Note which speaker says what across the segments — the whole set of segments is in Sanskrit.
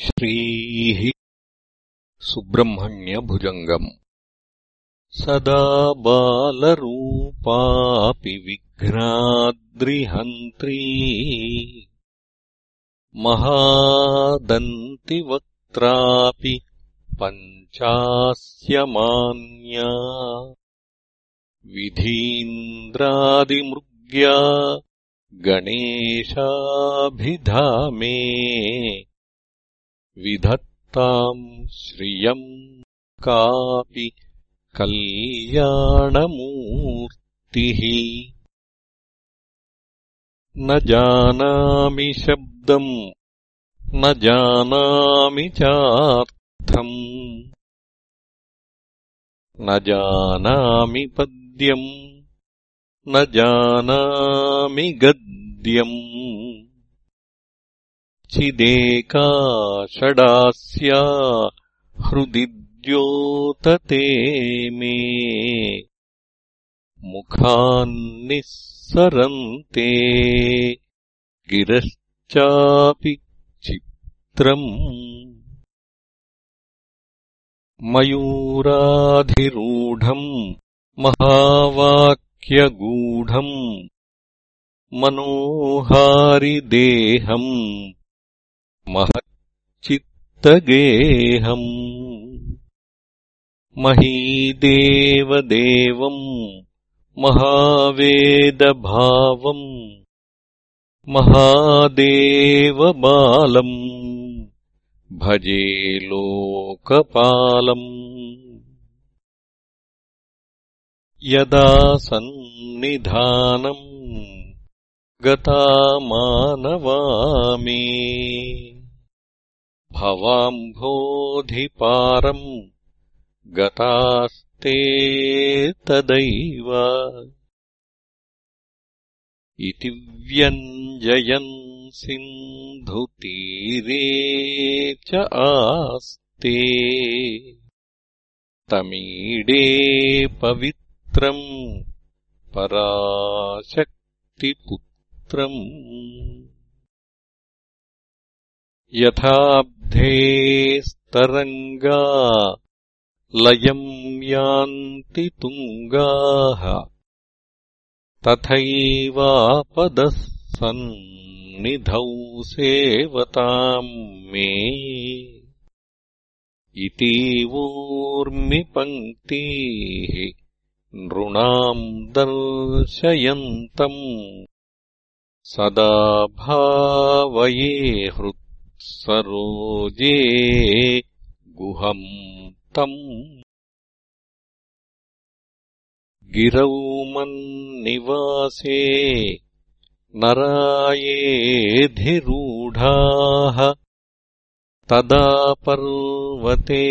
Speaker 1: श्रीः सुब्रह्मण्यभुजङ्गम्। सदा बालरूपापि विघ्नाद्रिहन्त्री। महादन्तिवक्त्रापि पञ्चास्यमान्या। विधीन्द्रादिमृग्या गणेशाभिधामे विधत्ताम् श्रियम् कापि कल्याणमूर्तिः। न जानामि शब्दम् न जानामि चार्थम्। न जानामि पद्यम् न जानामि गद्यम् चिदेका षडास्या हृदि द्योतते मे मुखान्निःसरन्ते गिरश्चापि चित्रम्। मयूराधिरूढम् महावाक्यगूढम् मनोहारिदेहम् महच्चित्तगेहम् महीदेवदेवम् महावेदभावम् महादेवबालम् भजे लोकपालम्। यदा सन्निधानम् गता मानवामि भवाम्भोधिपारम् गतास्ते तदैव। इति व्यञ्जयन् सिन्धुतीरे च आस्ते। तमीडे पवित्रम् पराशक्तिपुत्रम् यथाब्धेस्तरङ्गा लयम् यान्ति तुङ्गाः। तथैवापदः सन्निधौ सेवताम् मे। इतीवोर्मिपङ्क्तीः नृणाम् दर्शयन्तम्। सदा भावये हृत्सरोजे गुहम् गिरौ मन्निवासे नरायेऽधिरूढाः तदा पर्वते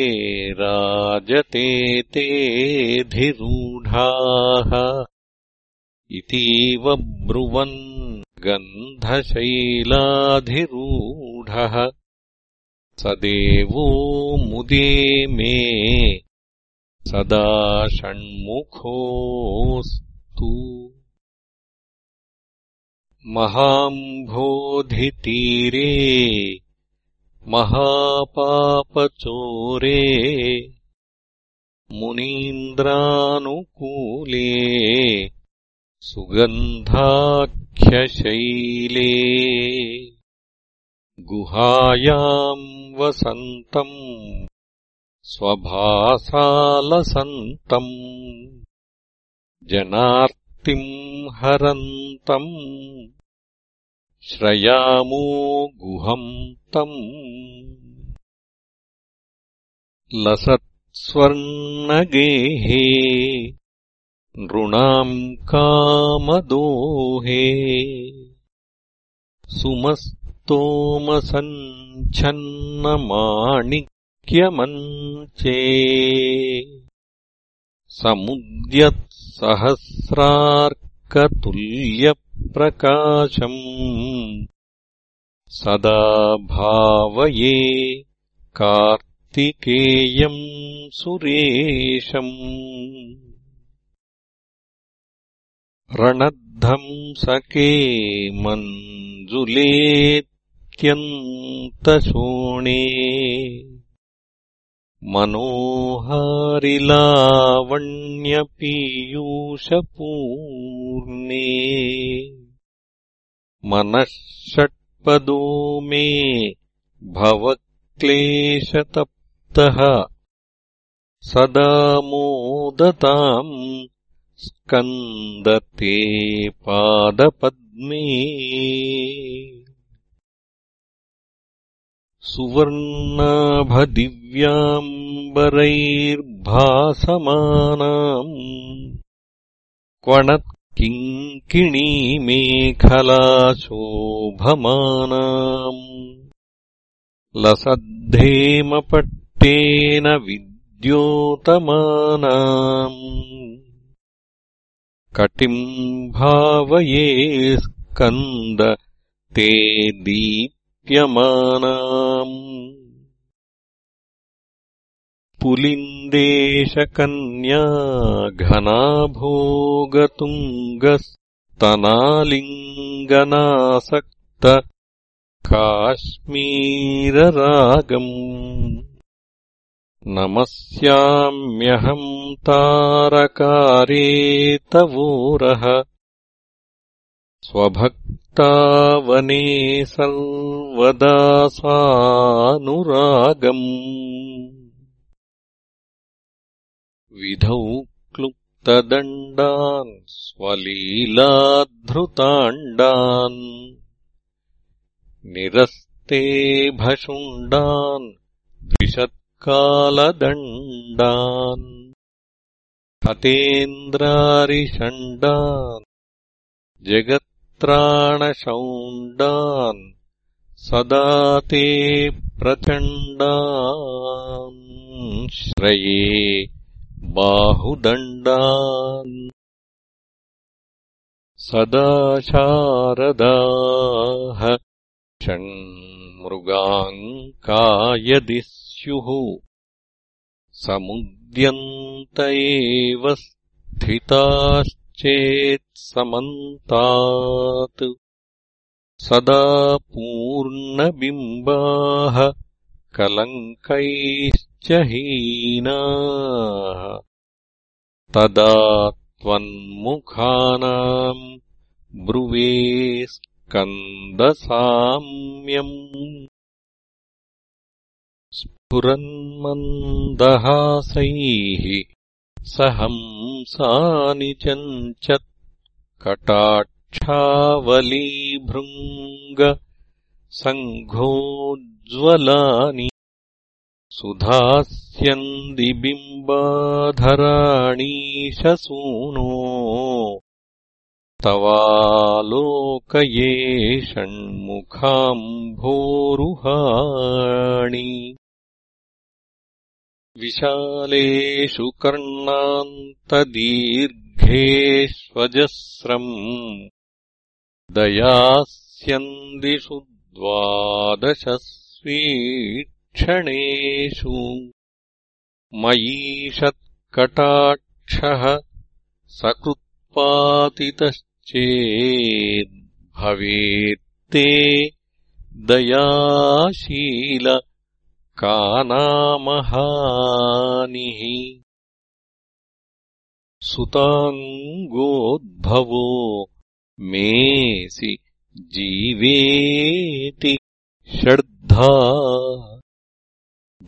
Speaker 1: राजते तेऽधिरूढाः इतीव ब्रुवन् गन्धशैलाधिरूढः स देवो मुदे मे सदा षण्मुखोऽस्तु। महाम्भोधितीरे महापापचोरे मुनीन्द्रानुकूले सुगन्धाख्यशैले। गुहायाम् वसन्तम् स्वभासालसन्तम् जनार्तिम् हरन्तम् श्रयामो गुहम् तम् लसत्स्वर्णगेहे नृणाम् कामदोहे सुमस् ोमसञ्छन्नमाणिक्यमञ्चे समुद्यत्सहस्रार्कतुल्यप्रकाशम् सदा भावये कार्तिकेयम् सुरेशम् रणद्धंसके मञ्जुले अत्यन्तशोणे। मनोहारिलावण्यपीयूषपूर्णे। मनः षट्पदो मे भवक्लेशतप्तः। सदा मोदताम् स्कन्दते पादपद्मे सुवर्णाभदिव्याम्बरैर्भासमानाम् क्वणत्किङ्किणीमेखलाशोभमानाम् लसद्धेमपट्टेन विद्योतमानाम् कटिम् भावये स्कन्द ते दीप्यमानाम् पुलिन्देशकन्या घनाभोगतुङ्गस्तनालिङ्गनासक्त काश्मीररागम्। नमस्याम्यहम् तारकारे तवोरः स्वभक्तावने सर्वदा सानुरागम्। विधौ क्लुप्तदण्डान् स्वलीलाद्धृताण्डान् निरस्ते भशुण्डान् द्विषत्कालदण्डान् हतेन्द्रारिषण्डान् जगत्राणशौण्डान् सदा ते प्रचण्डान् श्रये बाहुदण्डान् सदा शारदाः षण्मृगाङ्कायदि स्युः समुद्यन्त एव स्थिताश्चेत्समन्तात् सदा पूर्णबिम्बाः कलङ्कैश्च हीनाः तदा त्वन्मुखानाम् ब्रुवे स्कन्दसाम्यम् स्फुरन्मन्दहासैः सहंसानि चञ्चत् कटाक्षावलीभृङ्ग सङ्घोज्ज्वलानि सुधास्यन्दिबिम्बाधराणीशसूनो तवालोकये षण्मुखाम्भोरुहाणि विशालेषु कर्णान्तदीर्घेष्वजस्रम् दयास्यन्दिषु द्वादशस्वीक्षणेषु मयीषत्कटाक्षः सकृत्पातितश्चेद्भवेत्ते दयाशील कानामहानिः सुताङ्गोद्भवो मेसि जीवेति षड्धा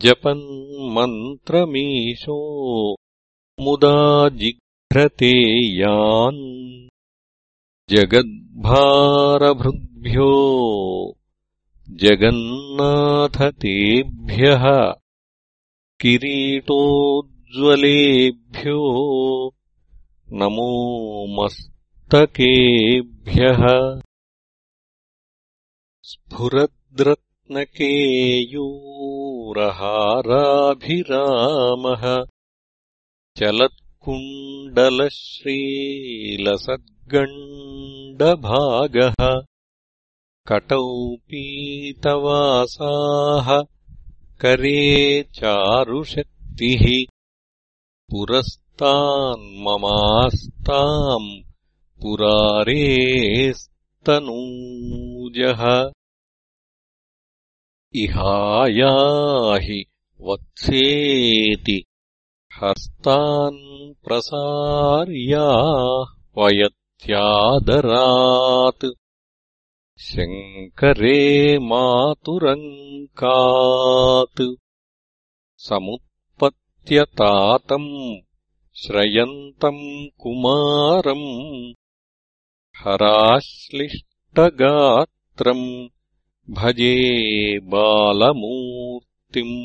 Speaker 1: जपन्मन्त्रमीशो मुदा जिघ्रते यान् जगद्भारभृद्भ्यो जगन्नाथतेभ्यः किरीटोज्ज्वलेभ्यो नमो मस्तकेभ्यः स्फुरद्रत्नकेयूरहाराभिरामः चलत्कुण्डलश्रीलसद्गण्डभागः कटौ पीतवासाः करे चारुशक्तिः। पुरस्तान्ममास्ताम् पुरारेस्तनूजः इहायाहि वत्सेति हस्तान् प्रसार्याह्वयत्यादरात् शङ्करे मातुरङ्कात् समुत्पत्यतातम् श्रयन्तम् कुमारम् हराश्लिष्टगात्रम् भजे बालमूर्तिम्।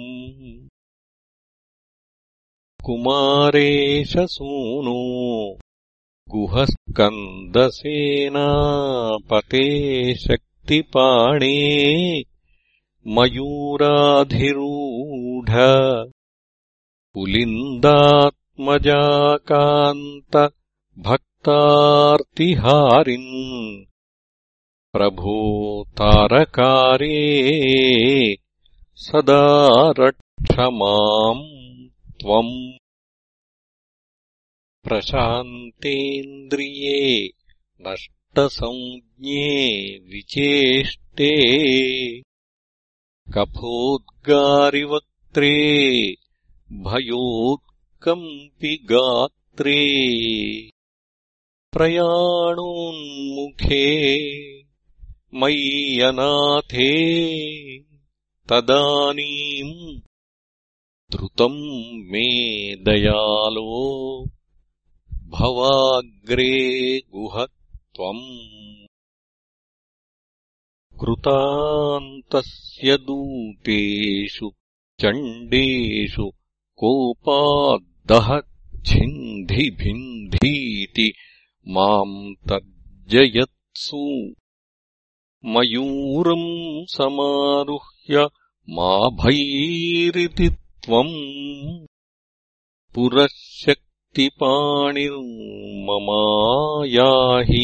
Speaker 1: कुमारेशसूनो गुहस्कन्दसेनापते शक्तिपाणे मयूराधिरूढ पुलिन्दात्मजाकान्तभक्तार्तिहारिन् प्रभो तारकारे सदा रक्ष माम् त्वम् प्रशान्तेन्द्रिये नष्टसंज्ञे विचेष्टे कफोद्गारिवक्त्रे भयोत्कम्पि गात्रे प्रयाणोन्मुखे मय्यनाथे तदानीम् द्रुतम् मे दयालो भवाग्रे गुह त्वम्। कृतान्तस्य दूतेषु चण्डेषु कोपाद्दहच्छिन्धिभिन्धीति माम् तर्जयत्सु मयूरम् समारुह्य मा भैरिति त्वम् पुरःशक्तिपाणिर्ममायाहि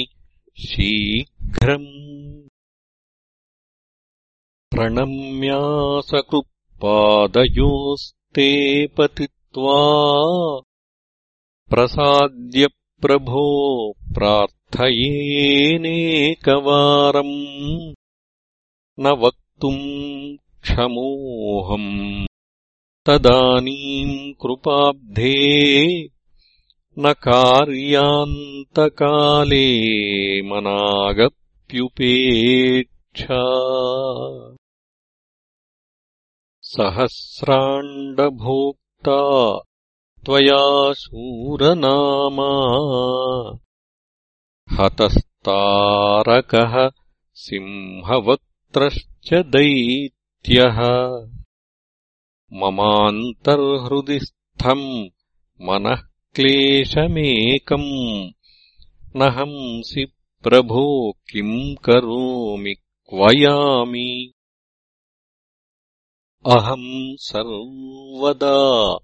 Speaker 1: शीघ्रम् प्रणम्यासकृत्पादयोस्ते पतित्वा प्रसाद्य प्रभो प्रार्थयेनेकवारम् न वक्तुम् क्षमोऽहम् तदानीम् कृपाब्धे न कार्यान्तकाले मनागप्युपेक्षा सहस्राण्डभोक्ता त्वया शूरनामा हतस्तारकः सिंहवक्त्रश्च दैत्यः। ममान्तर्हृदिस्थम् मनःक्लेशमेकम् न हंसि प्रभो किम् करोमि क्वयामि। अहम् सर्वदा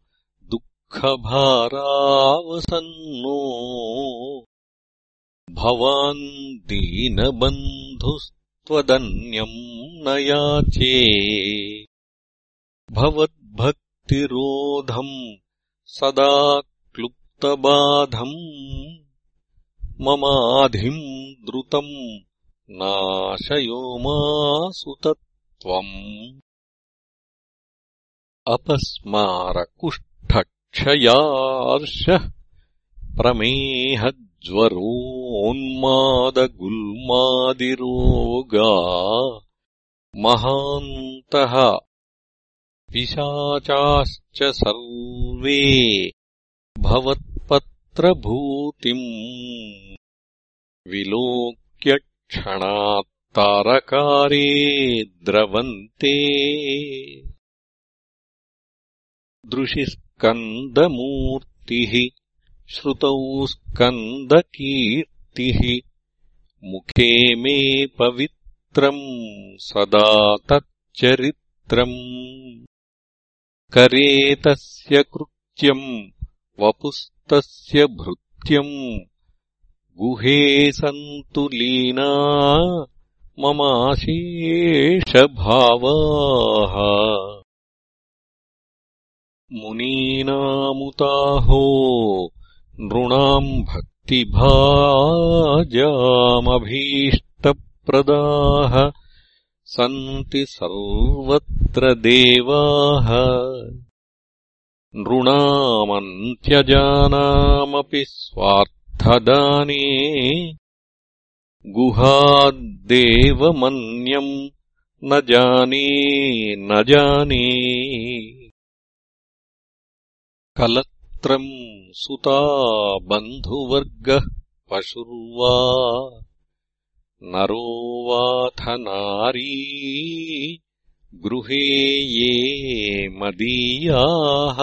Speaker 1: दुःखभारावसन्नो। भवान् दीनबन्धुस्त्वदन्यम् न याचे। भवद्भक्तिरोधम् सदा क्लुप्तबाधम् ममाधिम् द्रुतम्। नाशयो मासु तत्त्वम्। अपस्मारकुष्ठक्षयार्षः। प्रमेहज्वरोन्मादगुल्मादिरोगा। महान्तः। पिशाचाश्च सर्वे भवत्पत्रभूतिम् विलोक्यक्षणात्तारकारे द्रवन्ते। दृशिस्कन्दमूर्तिः श्रुतौ स्कन्दकीर्तिः मुखे मे पवित्रम् सदा तच्चरित्रम्। करे तस्य कृत्यम् वपुस्तस्य भृत्यम्। गुहे सन्तु लीना ममाशेषभावाः मुनीनामुताहो नृणाम् भक्तिभाजामभीष्टप्रदाः। सन्ति सर्वत्र देवाः नृणामन्त्यजानामपि स्वार्थदाने गुहाद्देवमन्यम् न जाने न जाने। कलत्रम् सुता बन्धुवर्गः पशुर्वा नरो वाथ नारी गृहे ये मदीयाः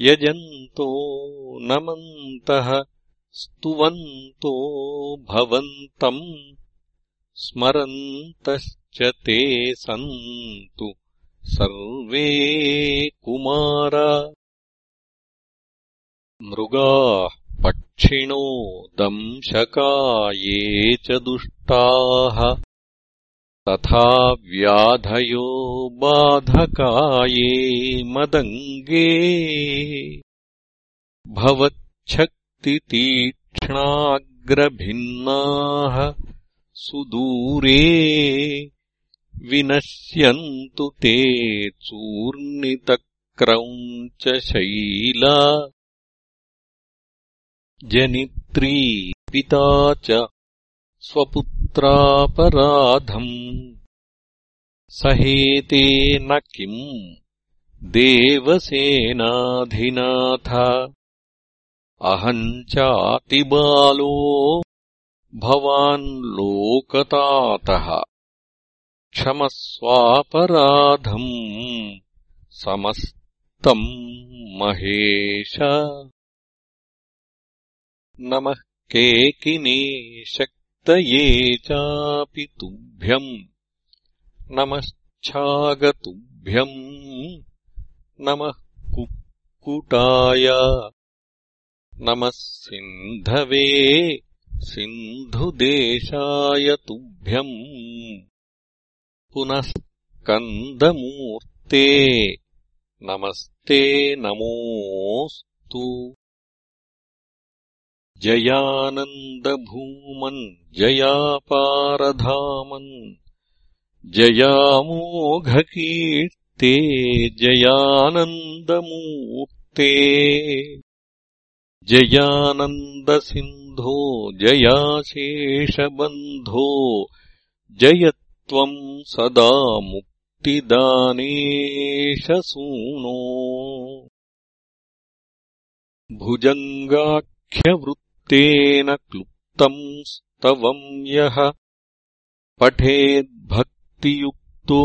Speaker 1: यजन्तो नमन्तः स्तुवन्तो भवन्तम् स्मरन्तश्च ते सन्तु सर्वे कुमार। मृगाः पक्षिणो दंशका ये च दुष्टाः तथा व्याधयो बाधकाये मदङ्गे। भवच्छक्तितीक्ष्णाग्रभिन्नाः सुदूरे विनश्यन्तु ते चूर्णितक्रौञ्चशैला जनित्री पिता च स्वपुत्रापराधम् सहेते न किम्? देवसेनाधिनाथ। अहम् चातिबालो भवान् लोकतातः। क्षमस्वापराधम्। समस्तम् महेश। नमः शक्तये चापि तुभ्यम्। नमश्चागतुभ्यम् नमः कुक्कुटाय। नमः सिन्धवे। सिन्धुदेशाय तुभ्यम्। पुनः कन्दमूर्ते नमस्ते नमोऽस्तु जयानन्दभूमन् जयापारधामन् जयामोघकीर्ते जयानन्दमूर्ते। जयानन्दसिन्धो जयाशेषबन्धो जय त्वम् सदा मुक्तिदानेशसूनो भुजङ्गाख्यवृत्तेन क्लुप्तम् स्तवम् यः पठेद्भक्तियुक्तो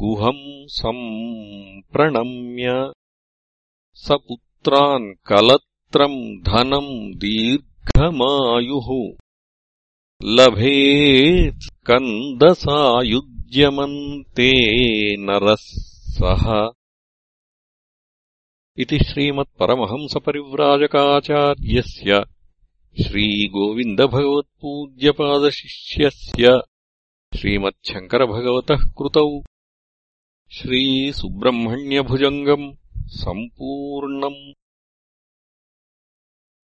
Speaker 1: गुहम् सम्प्रणम्य स पुत्रान् कलत्रम् धनम् दीर्घमायुः लभेत्स्कन्दसायुज्यमन्ते नरः सः। इति श्रीमत्परमहंसपरिव्राजकाचार्यस्य श्रीगोविन्दभगवत्पूज्यपादशिष्यस्य श्रीमच्छङ्करभगवतः कृतौ। श्रीसुब्रह्मण्यभुजङ्गम् सम्पूर्णम्